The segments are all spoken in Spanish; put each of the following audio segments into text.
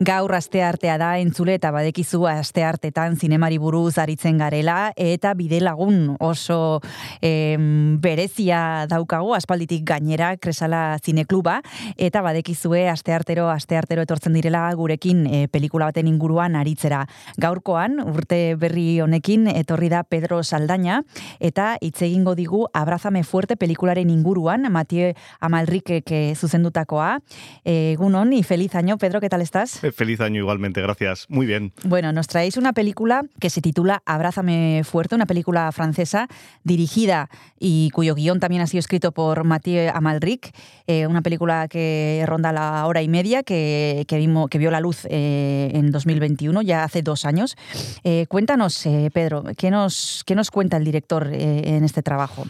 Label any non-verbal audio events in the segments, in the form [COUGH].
Gaur aste artea da entzule eta badekizu aste artetan zinemari buruz aritzen garela eta bide lagun oso em, berezia daukagu aspalditik gainera Kresala Zinekluba eta badekizue aste artero aste artero etortzen direla gurekin e, pelikula baten inguruan aritzera. Gaurkoan urte berri honekin etorri da Pedro Saldaña eta hitz egingo digu Abrazame fuerte pelikularen inguruan Matio Amalrikek zuzendutakoa. Egunon y feliz año Pedro, ¿qué tal estás? Feliz año igualmente, gracias. Muy bien. Bueno, nos traéis una película que se titula Abrázame fuerte, una película francesa dirigida y cuyo guion también ha sido escrito por Mathieu Amalric, eh, una película que ronda la hora y media, que, que, vimos, que vio la luz eh, en 2021, ya hace dos años. Eh, cuéntanos, Pedro, ¿qué nos, ¿qué nos cuenta el director en este trabajo?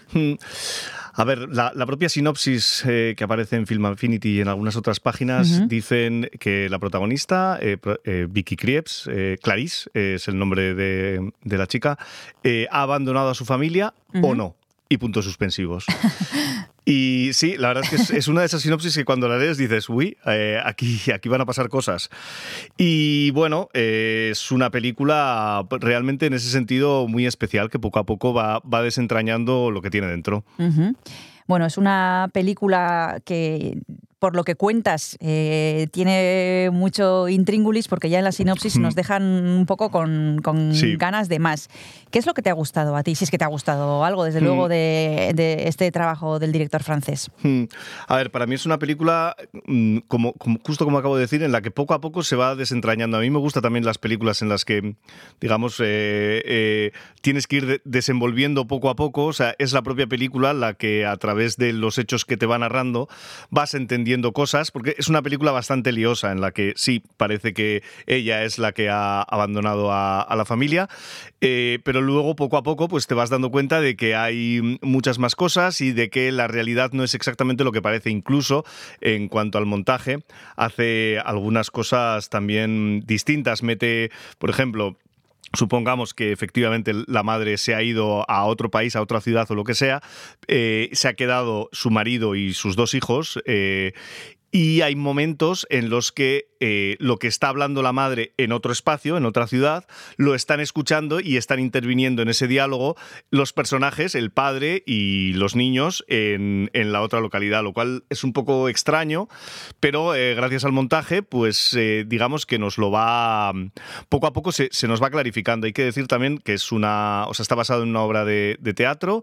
A ver, la, la propia sinopsis eh, que aparece en Film Affinity y en algunas otras páginas dicen que la protagonista, eh, eh, Vicky Krieps, eh, Clarice, es el nombre de, de la chica, ha abandonado a su familia o no. Y puntos suspensivos. [LAUGHS] Y sí, la verdad es que es, una de esas sinopsis que cuando la lees dices, uy, eh, aquí, aquí van a pasar cosas. Y bueno, eh, es una película realmente en ese sentido muy especial que poco a poco va, va desentrañando lo que tiene dentro. Bueno, es una película que, por lo que cuentas, eh, tiene mucho intríngulis porque ya en la sinopsis Mm. nos dejan un poco con, con Sí. ganas de más. ¿Qué es lo que te ha gustado a ti? Si es que te ha gustado algo, desde Mm. luego, de, de este trabajo del director francés. Hmm. A ver, para mí es una película, mm, como, como- justo como acabo de decir, en la que poco a poco se va desentrañando. A mí me gustan también las películas en las que, digamos, eh, eh, tienes que ir de- desenvolviendo poco a poco. O sea, es la propia película la que a través de los hechos que te va narrando vas entendiendo cosas, porque es una película bastante liosa en la que sí, parece que ella es la que ha abandonado a, la familia, eh, pero luego poco a poco pues te vas dando cuenta de que hay muchas más cosas y de que la realidad no es exactamente lo que parece. Incluso en cuanto al montaje, hace algunas cosas también distintas. Mete, por ejemplo, Supongamos que efectivamente la madre se ha ido a otro país, a otra ciudad o lo que sea, eh, se ha quedado su marido y sus dos hijos, eh, y hay momentos en los que eh, lo que está hablando la madre en otro espacio, en otra ciudad, lo están escuchando y están interviniendo en ese diálogo los personajes, el padre y los niños en, en la otra localidad, lo cual es un poco extraño, pero eh, gracias al montaje, pues eh, digamos que nos lo va, poco a poco se, se nos va clarificando. Hay que decir también que es una, o sea, está basado en una obra de, de teatro.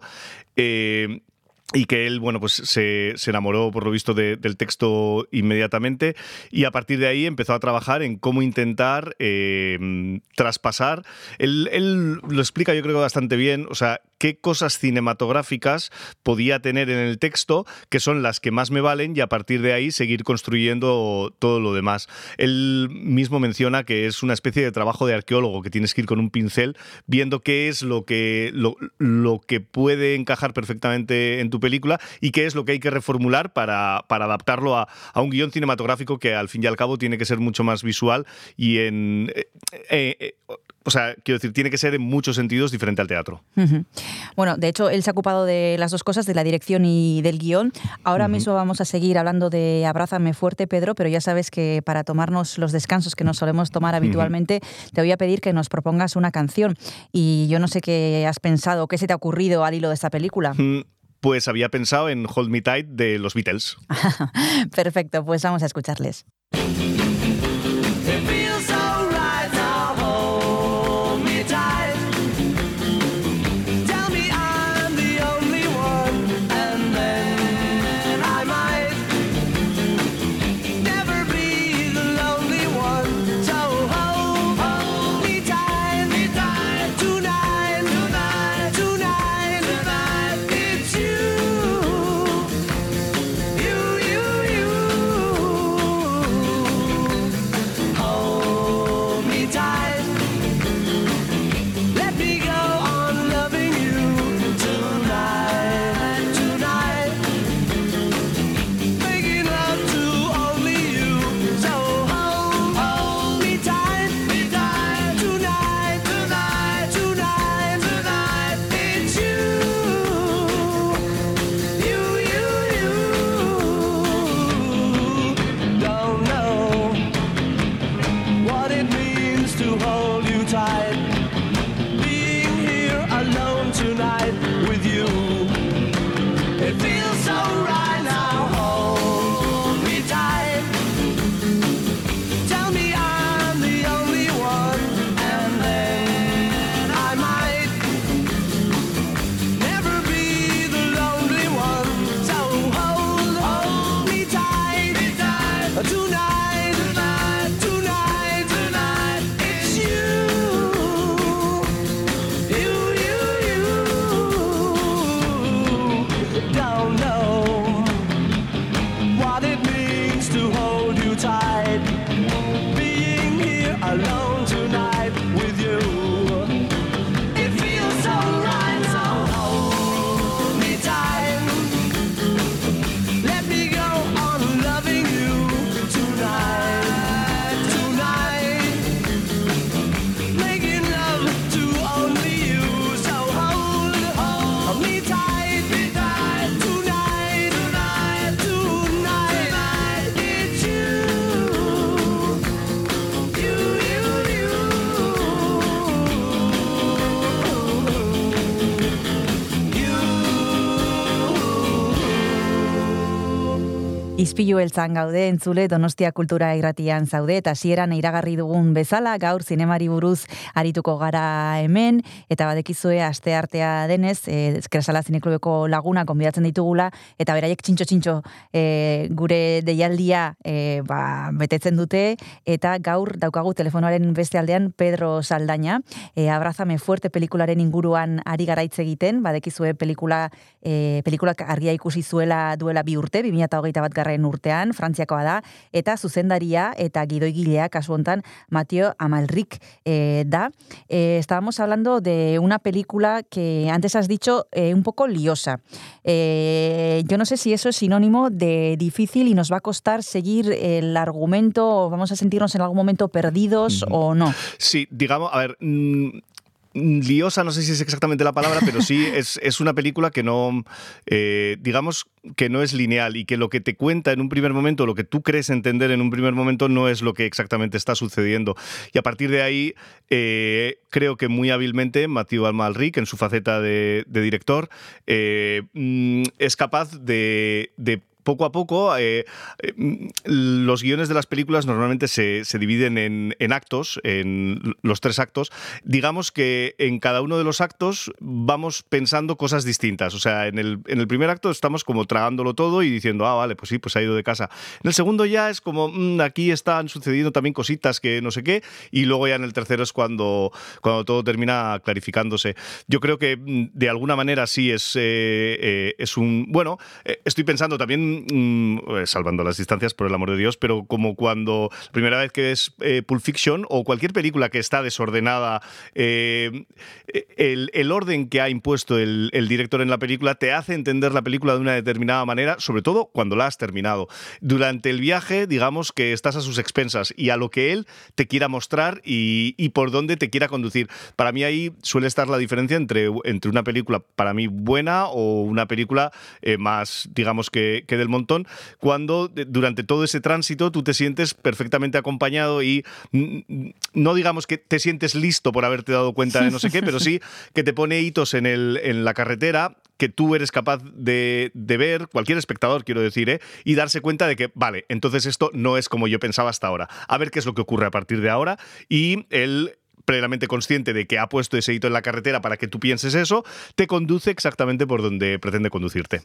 Y que él, bueno, pues se, se enamoró, por lo visto, de- del texto inmediatamente y a partir de ahí empezó a trabajar en cómo intentar eh, traspasar. Él, él lo explica, yo creo, bastante bien, o sea, qué cosas cinematográficas podía tener en el texto que son las que más me valen y a partir de ahí seguir construyendo todo lo demás. Él mismo menciona que es una especie de trabajo de arqueólogo, que tienes que ir con un pincel viendo qué es lo que, lo, lo que puede encajar perfectamente en tu película y qué es lo que hay que reformular para, para adaptarlo a, a un guion cinematográfico que al fin y al cabo tiene que ser mucho más visual y en... eh, eh, eh, o sea, quiero decir, tiene que ser en muchos sentidos diferente al teatro. Bueno, de hecho, él se ha ocupado de las dos cosas, de la dirección y del guion. Ahora mismo vamos a seguir hablando de Abrázame fuerte, Pedro, pero ya sabes que para tomarnos los descansos que nos solemos tomar habitualmente, te voy a pedir que nos propongas una canción. Y yo no sé qué has pensado, qué se te ha ocurrido al hilo de esta película. Mm, Pues había pensado en Hold Me Tight de los Beatles. [LAUGHS] Perfecto, pues vamos a escucharles. Izpilu eltzan gaude entzule Donostia Kultura Irratian zaude eta hasieran iragarri dugun bezala gaur zinemari buruz arituko gara hemen eta badekizue aste artea denez eh Eskrasala Zineklubeko laguna konbidatzen ditugula eta beraiek txintxo txintxo eh, gure deialdia eh, ba, betetzen dute eta gaur daukagu telefonoaren beste aldean Pedro Saldaña. Eh, Abrazame fuerte pelikularen inguruan ari garaitze egiten badekizue pelikula eh, pelikulak argia ikusi zuela duela bi urte 2021 bat garren urtean, frantziakoa da, eta zuzendaria eta gidoigilea kasu hontan Mateo Amalric eh, da. Eh, estábamos hablando de una película que antes has dicho eh, un poco liosa. Yo no sé si eso es sinónimo de difícil y nos va a costar seguir el argumento o vamos a sentirnos en algún momento perdidos o no. Sí, digamos, a ver, mm, liosa, no sé si es exactamente la palabra, pero sí [LAUGHS] es, es una película que no, eh, digamos, que no es lineal y que lo que te cuenta en un primer momento, lo que tú crees entender en un primer momento, no es lo que exactamente está sucediendo. Y a partir de ahí, eh, creo que muy hábilmente Mathieu Almalric, en su faceta de, de director, eh, mm, es capaz de, de poco a poco, eh, eh, los guiones de las películas normalmente se, se dividen en, en, actos, en los tres actos. Digamos que en cada uno de los actos vamos pensando cosas distintas. O sea, en el, en el primer acto estamos como tragándolo todo y diciendo, ah, vale, pues sí, pues ha ido de casa. En el segundo ya es como, mmm, aquí están sucediendo también cositas que no sé qué. Y luego ya en el tercero es cuando, cuando todo termina clarificándose. Yo creo que mm, de alguna manera sí es, eh, es un... Bueno, estoy pensando también mmm, salvando las distancias, por el amor de Dios, pero como cuando la primera vez que ves eh, Pulp Fiction o cualquier película que está desordenada, eh, el, el, orden que ha impuesto el, el, director en la película te hace entender la película de una determinada manera, sobre todo cuando la has terminado. Durante el viaje, digamos que estás a sus expensas y a lo que él te quiera mostrar y, y por dónde te quiera conducir. Para mí ahí suele estar la diferencia entre, entre una película para mí buena o una película eh, más, digamos que, que del montón, cuando durante todo ese tránsito tú te sientes perfectamente acompañado y no digamos que te sientes listo por haberte dado cuenta de no sé qué, pero sí que te pone hitos en, el, en la carretera que tú eres capaz de, de, ver, cualquier espectador quiero decir, ¿eh? y darse cuenta de que, vale, entonces esto no es como yo pensaba hasta ahora. A ver qué es lo que ocurre a partir de ahora y el plenamente consciente de que ha puesto ese hito en la carretera para que tú pienses eso, te conduce exactamente por donde pretende conducirte.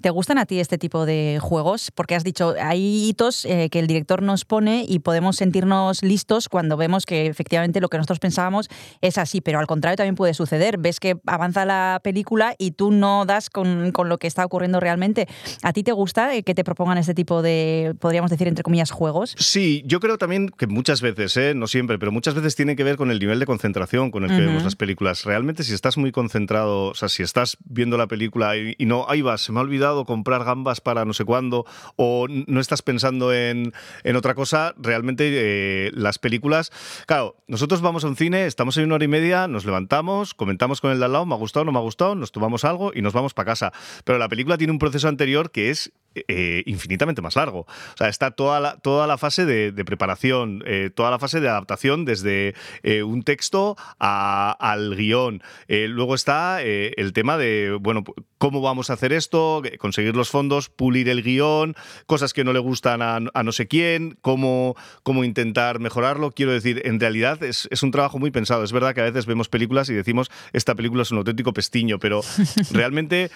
¿Te gustan a ti este tipo de juegos? Porque has dicho, hay hitos eh, que el director nos pone y podemos sentirnos listos cuando vemos que efectivamente lo que nosotros pensábamos es así, pero al contrario también puede suceder. Ves que avanza la película y tú no das con, con lo que está ocurriendo realmente. ¿A ti te gusta eh, que te propongan este tipo de, podríamos decir, entre comillas, juegos? Sí, yo creo también que muchas veces, ¿eh? no siempre, pero muchas veces tiene que ver con el nivel de concentración con el que uh -huh. vemos las películas. Realmente, si estás muy concentrado, o sea, si estás viendo la película y, y, no, ahí vas, se me ha olvidado comprar gambas para no sé cuándo, o no estás pensando en, en otra cosa, realmente eh, las películas. Claro, nosotros vamos a un cine, estamos en una hora y media, nos levantamos, comentamos con el de al lado, me ha gustado, no me ha gustado, nos tomamos algo y nos vamos para casa. Pero la película tiene un proceso anterior que es eh, infinitamente más largo. O sea, está toda la, toda la fase de, de preparación, eh, toda la fase de adaptación desde eh, un texto a, al guion. Luego está el tema de, bueno, cómo vamos a hacer esto, conseguir los fondos, pulir el guion, cosas que no le gustan a, a no sé quién, cómo, cómo, intentar mejorarlo. Quiero decir, en realidad es, es, un trabajo muy pensado. Es verdad que a veces vemos películas y decimos, esta película es un auténtico pestiño, pero [LAUGHS] realmente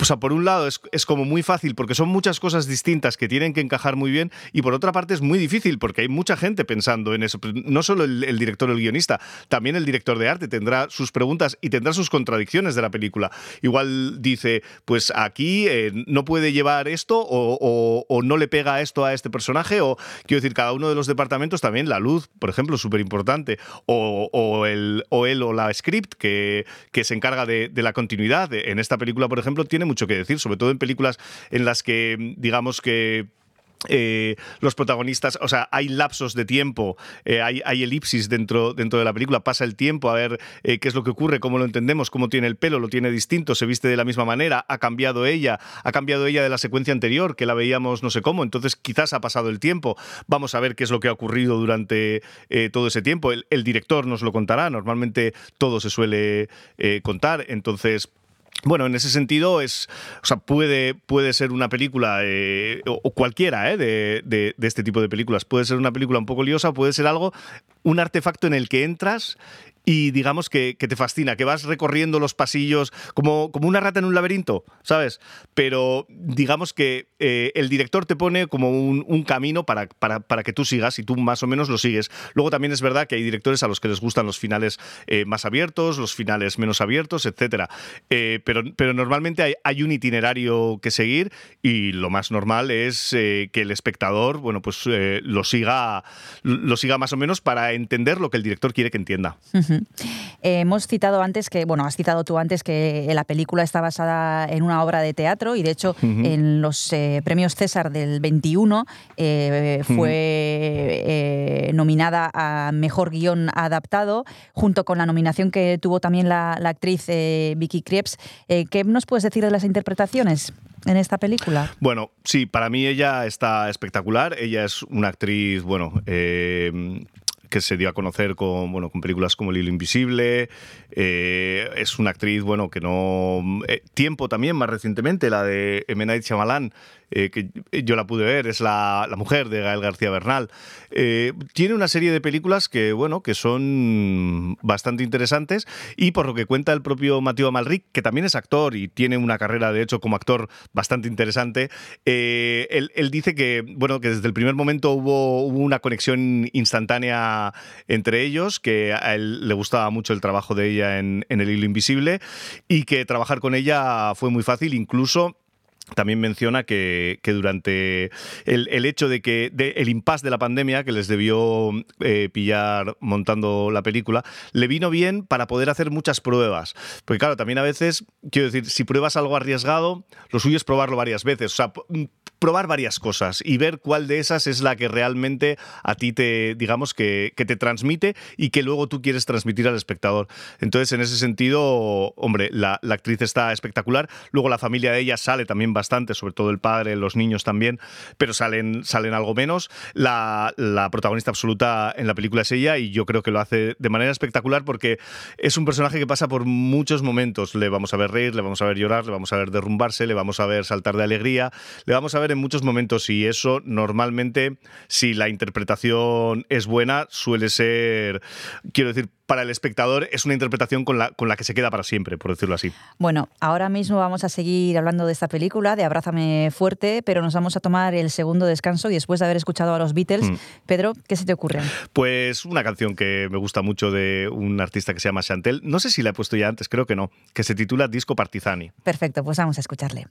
o sea, por un lado es, es, como muy fácil porque son muchas cosas distintas que tienen que encajar muy bien y por otra parte es muy difícil porque hay mucha gente pensando en eso. No solo el, director o el guionista, también el director de arte tendrá sus preguntas y tendrá sus contradicciones de la película. Igual dice, pues aquí eh, no puede llevar esto o, no le pega esto a este personaje o quiero decir, cada uno de los departamentos también, la luz, por ejemplo, súper importante, o, o, él o la script que, que se encarga de, de la continuidad. En esta película, por ejemplo, tiene mucho que decir, sobre todo en películas en las que, digamos que eh, los protagonistas, o sea, hay lapsos de tiempo, eh, hay, elipsis dentro, dentro de la película, pasa el tiempo a ver eh, qué es lo que ocurre, cómo lo entendemos, cómo tiene el pelo, lo tiene distinto, se viste de la misma manera, ha cambiado ella, ha cambiado ella de la secuencia anterior, que la veíamos no sé cómo, entonces quizás ha pasado el tiempo, vamos a ver qué es lo que ha ocurrido durante todo ese tiempo, el, director nos lo contará, normalmente todo se suele contar, entonces Bueno, en ese sentido es, o sea, puede, puede ser una película eh, o, cualquiera eh, de, de- de este tipo de películas. Puede ser una película un poco liosa, puede ser algo, un artefacto en el que entras y digamos que, te fascina, que vas recorriendo los pasillos como, como una rata en un laberinto, ¿sabes? Pero digamos que eh, el director te pone como un, camino para, para, para que tú sigas y tú más o menos lo sigues. Luego también es verdad que hay directores a los que les gustan los finales eh, más abiertos, los finales menos abiertos, etcétera. Eh, pero, pero normalmente hay, un itinerario que seguir y lo más normal es eh, que el espectador, bueno, pues lo siga, lo siga más o menos para entender lo que el director quiere que entienda. Eh, hemos citado antes que, bueno, has citado tú antes que la película está basada en una obra de teatro y de hecho en los eh, premios César del 21 eh, fue eh, nominada a Mejor Guión Adaptado junto con la nominación que tuvo también la, la actriz eh, Vicky Krieps. Eh, ¿Qué nos puedes decir de las interpretaciones en esta película? Bueno, sí, para mí ella está espectacular. Ella es una actriz, bueno, eh, que se dio a conocer con, bueno, con películas como El Hilo Invisible. Eh, es una actriz, bueno, que no... eh, tiempo también, más recientemente, la de M. Night eh, que yo la pude ver, es la, la mujer de Gael García Bernal. Eh, tiene una serie de películas que, bueno, que son bastante interesantes y por lo que cuenta el propio Mateo Amalric, que también es actor y tiene una carrera, de hecho, como actor bastante interesante, eh, él, él dice que, bueno, que desde el primer momento hubo, una conexión instantánea entre ellos, que a él le gustaba mucho el trabajo de ella en El Hilo Invisible y que trabajar con ella fue muy fácil, incluso también menciona que, durante el, hecho de que el impasse de la pandemia que les debió eh, pillar montando la película, le vino bien para poder hacer muchas pruebas. Porque claro, también a veces, quiero decir, si pruebas algo arriesgado, lo suyo es probarlo varias veces. O sea, probar varias cosas y ver cuál de esas es la que realmente a ti te, digamos, que, te transmite y que luego tú quieres transmitir al espectador. Entonces, en ese sentido, hombre, la, actriz está espectacular. Luego la familia de ella sale también bastante, sobre todo el padre, los niños también, pero salen, salen algo menos. La protagonista absoluta en la película es ella y yo creo que lo hace de manera espectacular porque es un personaje que pasa por muchos momentos. Le vamos a ver reír, le vamos a ver llorar, le vamos a ver derrumbarse, le vamos a ver saltar de alegría, le vamos a ver en muchos momentos y eso normalmente, si la interpretación es buena, suele ser, quiero decir, para el espectador es una interpretación con la, con la que se queda para siempre, por decirlo así. Bueno, ahora mismo vamos a seguir hablando de esta película, de Abrázame fuerte, pero nos vamos a tomar el segundo descanso y después de haber escuchado a los Beatles, Mm. Pedro, ¿qué se te ocurre? Pues una canción que me gusta mucho de un artista que se llama Chantel, no sé si la he puesto ya antes, creo que no, que se titula Disco Partizani. Perfecto, pues vamos a escucharle.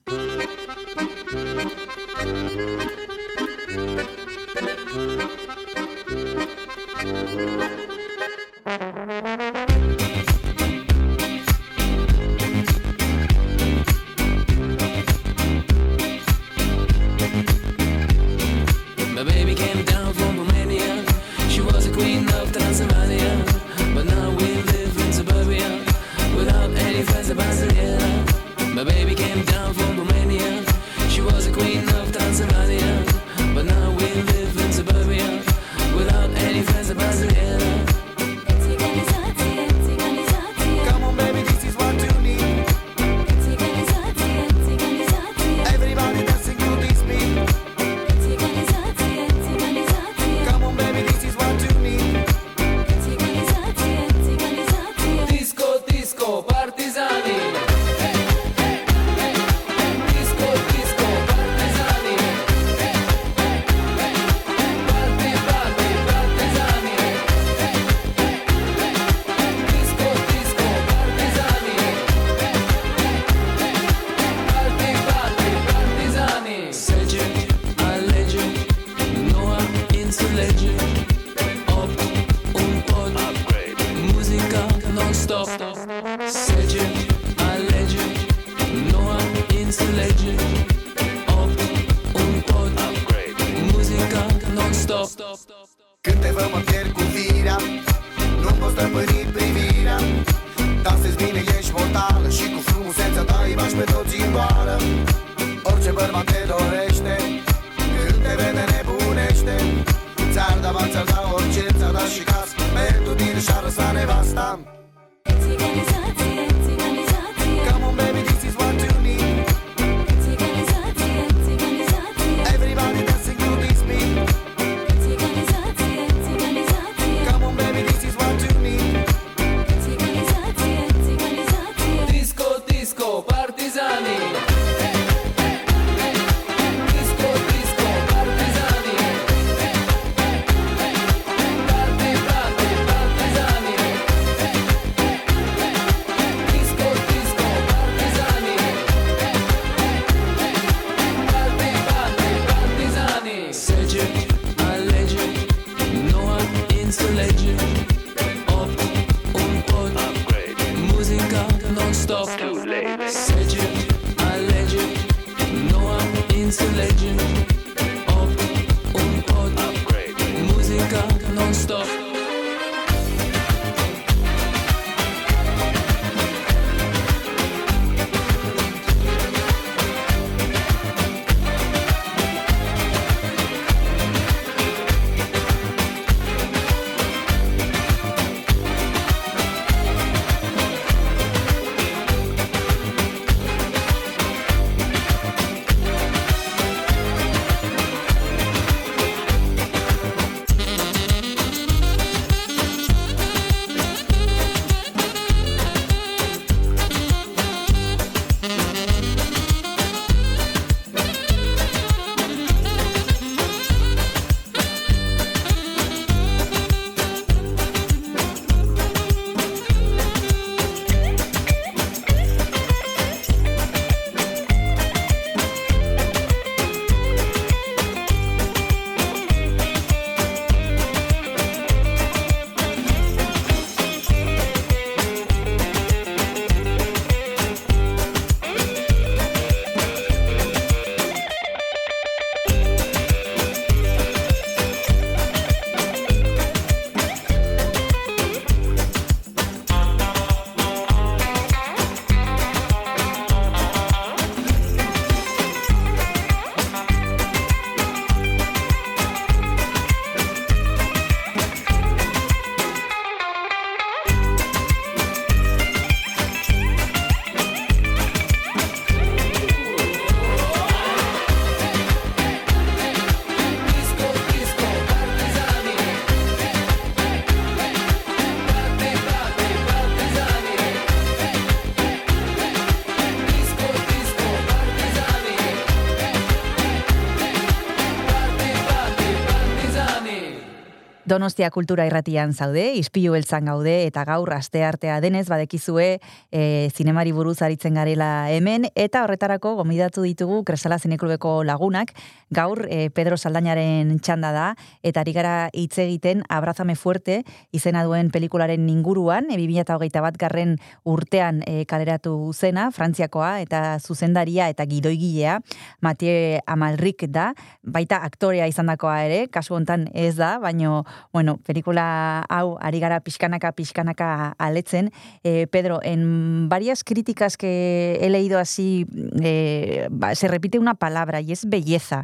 Donostia kultura irratian zaude, ispilu beltzan gaude, eta gaur aste artea denez badekizue e, zinemari buruz aritzen garela hemen, eta horretarako gomidatu ditugu Kresala Zineklubeko lagunak, gaur e, Pedro Saldañaren txanda da, eta ari gara hitz egiten Abrazame Fuerte izena duen pelikularen inguruan, e, 2008 bat garren urtean e, kaleratu zena, Frantziakoa, eta zuzendaria eta gidoigilea, Mathieu Amalrik da, baita aktorea izandakoa ere, kasu hontan ez da, baino, bueno, pelikula hau ari gara pixkanaka, pixkanaka aletzen. Eh, Pedro, en varias críticas que he leído así, eh, se repite una palabra y es belleza.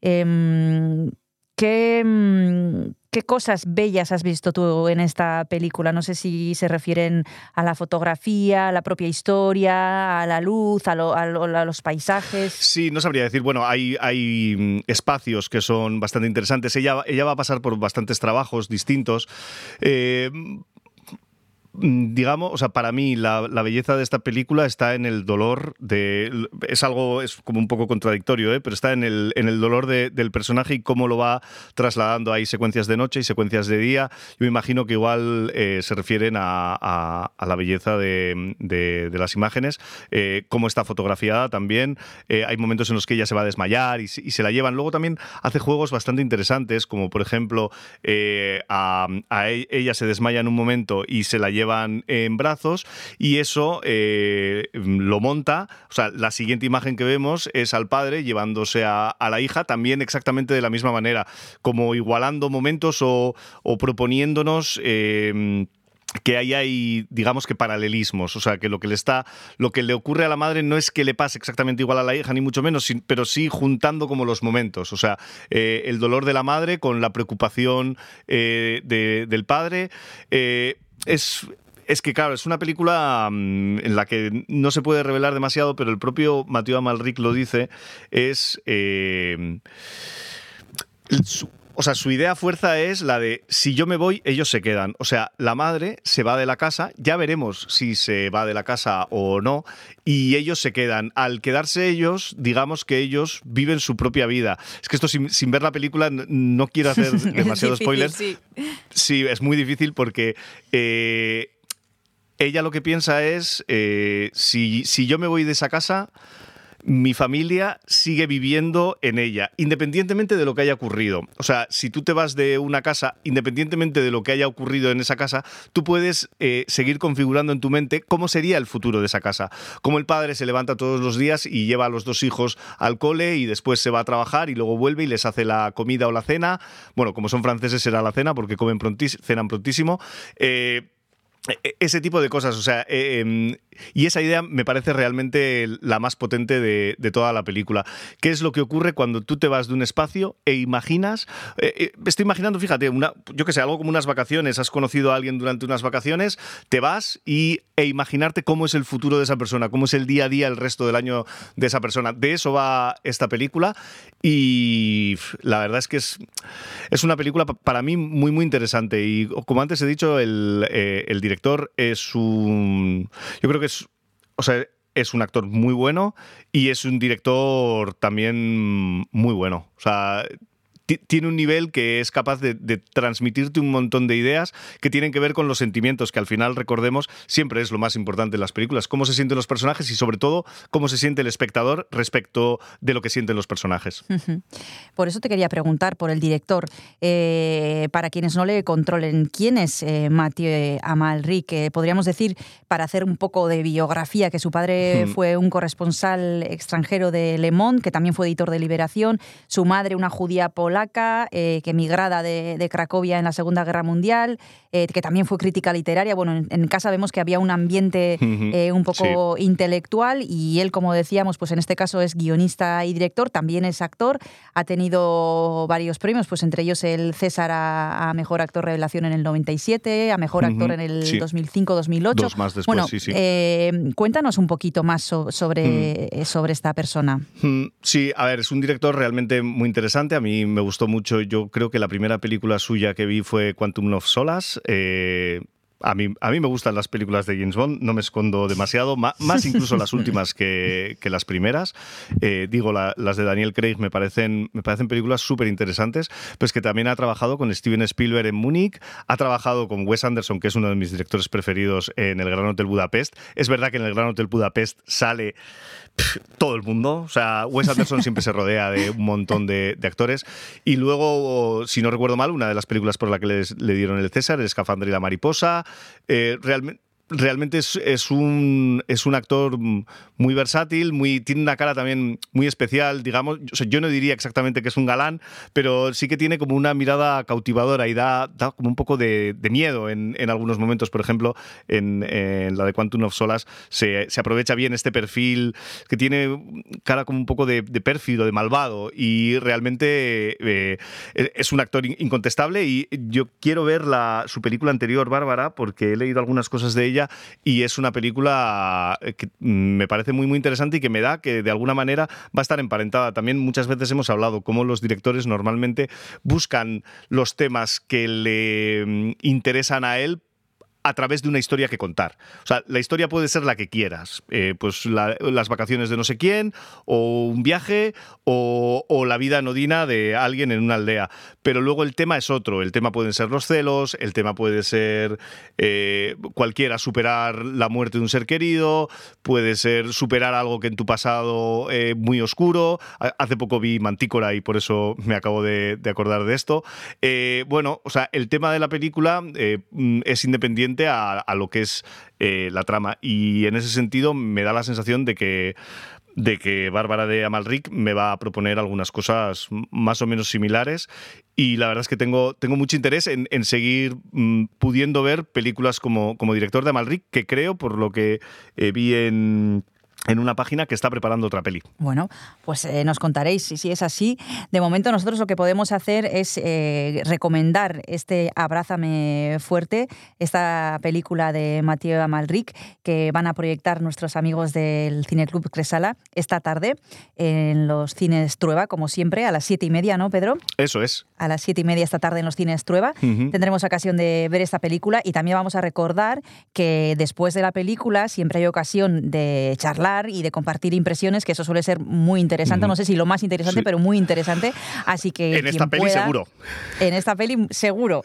Em, ¿qué, mm, ¿Qué cosas bellas has visto tú en esta película? No sé si se refieren a la fotografía, a la propia historia, a la luz, a, lo- a lo- a los paisajes. Sí, no sabría decir. Bueno, hay, hay mm, espacios que son bastante interesantes. Ella, ella va a pasar por bastantes trabajos distintos. Eh, digamos, o sea, para mí la, belleza de esta película está en el dolor de... Es algo, es como un poco contradictorio, ¿eh? pero está en el, en el dolor de- del personaje y cómo lo va trasladando. Hay secuencias de noche y secuencias de día. Yo me imagino que igual eh, se refieren a, a- la belleza de, de- las imágenes, eh, cómo está fotografiada también. Eh, hay momentos en los que ella se va a desmayar y, se- la llevan. Luego también hace juegos bastante interesantes, como por ejemplo, a, e- ella se desmaya en un momento y se la llevan en brazos y eso eh, lo monta. O sea, la siguiente imagen que vemos es al padre llevándose a, la hija también exactamente de la misma manera, como igualando momentos o, proponiéndonos... eh, que ahí hay, digamos que paralelismos, o sea, que lo que le está, lo que le ocurre a la madre no es que le pase exactamente igual a la hija, ni mucho menos, pero sí juntando como los momentos, o sea, eh, el dolor de la madre con la preocupación eh, de- del padre, es... Es que, claro, es una película mm, en la que no se puede revelar demasiado, pero el propio Mathieu Amalric lo dice, es... eh, o sea, su idea fuerza es la de si yo me voy, ellos se quedan. O sea, la madre se va de la casa, ya veremos si se va de la casa o no, y ellos se quedan. Al quedarse ellos, digamos que ellos viven su propia vida. Es que esto sin, sin ver la película no quiero hacer [LAUGHS] demasiado spoiler. sí. Sí, es muy difícil porque eh, ella lo que piensa es, eh, si, si yo me voy de esa casa, mi familia sigue viviendo en ella, independientemente de lo que haya ocurrido. O sea, si tú te vas de una casa, independientemente de lo que haya ocurrido en esa casa, tú puedes eh, seguir configurando en tu mente cómo sería el futuro de esa casa. Cómo el padre se levanta todos los días y lleva a los dos hijos al cole y después se va a trabajar y luego vuelve y les hace la comida o la cena. Bueno, como son franceses será la cena porque comen prontis- cenan prontísimo. Eh, ese tipo de cosas, o sea, eh, em, y esa idea me parece realmente la más potente de, toda la película. ¿Qué es lo que ocurre cuando tú te vas de un espacio e imaginas? eh, eh, estoy imaginando, fíjate, una, yo que sé, algo como unas vacaciones. Has conocido a alguien durante unas vacaciones, te vas y, e imaginarte cómo es el futuro de esa persona, cómo es el día a día, el resto del año de esa persona. De eso va esta película y la verdad es que es, es una película pa- para mí muy, muy interesante. Y como antes he dicho, el, eh, el director es un. Yo creo que es. O sea, es un actor muy bueno y es un director también muy bueno. O sea. Ti- Tiene un nivel que es capaz de, de transmitirte un montón de ideas que tienen que ver con los sentimientos, que al final, recordemos, siempre es lo más importante en las películas. Cómo se sienten los personajes y, sobre todo, cómo se siente el espectador respecto de lo que sienten los personajes. Por eso te quería preguntar por el director. Eh, para quienes no le controlen, ¿quién es eh, Mathieu Amalric? Eh, podríamos decir, para hacer un poco de biografía, que su padre fue un corresponsal extranjero de Le Monde, que también fue editor de Liberación, su madre una judía polaca, eh, que emigrada de, de Cracovia en la Segunda Guerra Mundial, eh, que también fue crítica literaria. Bueno, en, en casa vemos que había un ambiente eh, un poco intelectual y él, como decíamos, pues en este caso es guionista y director, también es actor, ha tenido varios premios, pues entre ellos el César a, a Mejor Actor Revelación en el 97, a Mejor Actor en el sí. 2005-2008. Dos más después, bueno, sí, sí. cuéntanos un poquito más so- sobre, sobre esta persona. Sí, a ver, es un director realmente muy interesante. A mí me gustó mucho. Yo creo que la primera película suya que vi fue Quantum of Solas. Eh, a mí, a mí me gustan las películas de James Bond, no me escondo demasiado, ma- [LAUGHS] más, incluso las últimas que, que las primeras. Eh, digo, la- las de Daniel Craig me parecen, me parecen películas súper interesantes, pues que también ha trabajado con Steven Spielberg en Múnich, ha trabajado con Wes Anderson, que es uno de mis directores preferidos en El Gran Hotel Budapest. Es verdad que en El Gran Hotel Budapest sale todo el mundo, o sea, Wes Anderson siempre se rodea de un montón de, de actores. Y luego, si no recuerdo mal, una de las películas por la que les- le dieron el César, El escafandra y la mariposa, eh, realmente realmente es, es un, es un actor muy versátil, muy, tiene una cara también muy especial, digamos. O sea, yo no diría exactamente que es un galán, pero sí que tiene como una mirada cautivadora y da, da como un poco de, de miedo en, en algunos momentos. Por ejemplo, en, en la de Quantum of Solas se, se aprovecha bien este perfil que tiene cara como un poco de, de pérfido, de malvado y realmente eh, es un actor in- incontestable y yo quiero ver la, su película anterior, Bárbara, porque he leído algunas cosas de ella y es una película que mm, me parece muy muy interesante y que me da que de alguna manera va a estar emparentada. También muchas veces hemos hablado cómo los directores normalmente buscan los temas que le mm, interesan a él a través de una historia que contar. O sea, la historia puede ser la que quieras. Eh, pues la- las vacaciones de no sé quién, o un viaje, o, la vida anodina de alguien en una aldea. Pero luego el tema es otro. El tema pueden ser los celos, el tema puede ser eh, cualquiera, superar la muerte de un ser querido, puede ser superar algo que en tu pasado eh, muy oscuro. Ha- Hace poco vi Mantícora y por eso me acabo de, acordar de esto. Eh, bueno, o sea, el tema de la película mm, es independiente a, lo que es eh, la trama. Y en ese sentido me da la sensación de que de que Bárbara de Amalric me va a proponer algunas cosas más o menos similares. Y la verdad es que tengo, tengo mucho interés en, en seguir mm, pudiendo ver películas como, como director de Amalric, que creo, por lo que eh, vi en, en una página, que está preparando otra peli. Bueno, pues eh, nos contaréis si, si es así. De momento nosotros lo que podemos hacer es eh, recomendar este Abrázame fuerte, esta película de Mathieu Amalric que van a proyectar nuestros amigos del Cine Club Cresala esta tarde en los cines Trueba, como siempre, a las siete y media, ¿no, Pedro? Eso es. a las siete y media esta tarde en los cines Trueba. Tendremos ocasión de ver esta película y también vamos a recordar que después de la película siempre hay ocasión de charlar y de compartir impresiones, que eso suele ser muy interesante. No sé si lo más interesante, Sí. pero muy interesante. Así que En esta peli pueda- seguro. En esta peli seguro.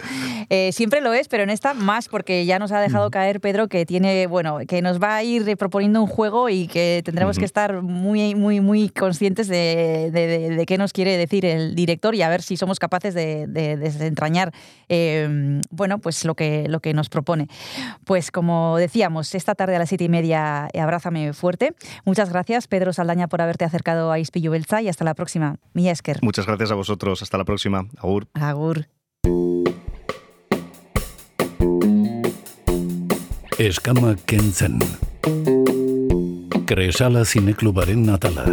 Eh, siempre lo es, pero en esta más porque ya nos ha dejado caer Pedro que tiene, bueno, que nos va a ir proponiendo un juego y que tendremos que estar muy, muy, muy conscientes de, de- de- de qué nos quiere decir el director y a ver si somos capaces de, de desentrañar, eh, bueno, pues lo que, lo que nos propone. Pues como decíamos, esta tarde a las siete y media, abrázame fuerte. Muchas gracias, Pedro Saldaña, por haberte acercado a Ispillo Belza y hasta la próxima. Mía Esker. Muchas gracias a vosotros. Hasta la próxima. Agur. Agur. Eskama kentzen. Kresala zineklubaren atala.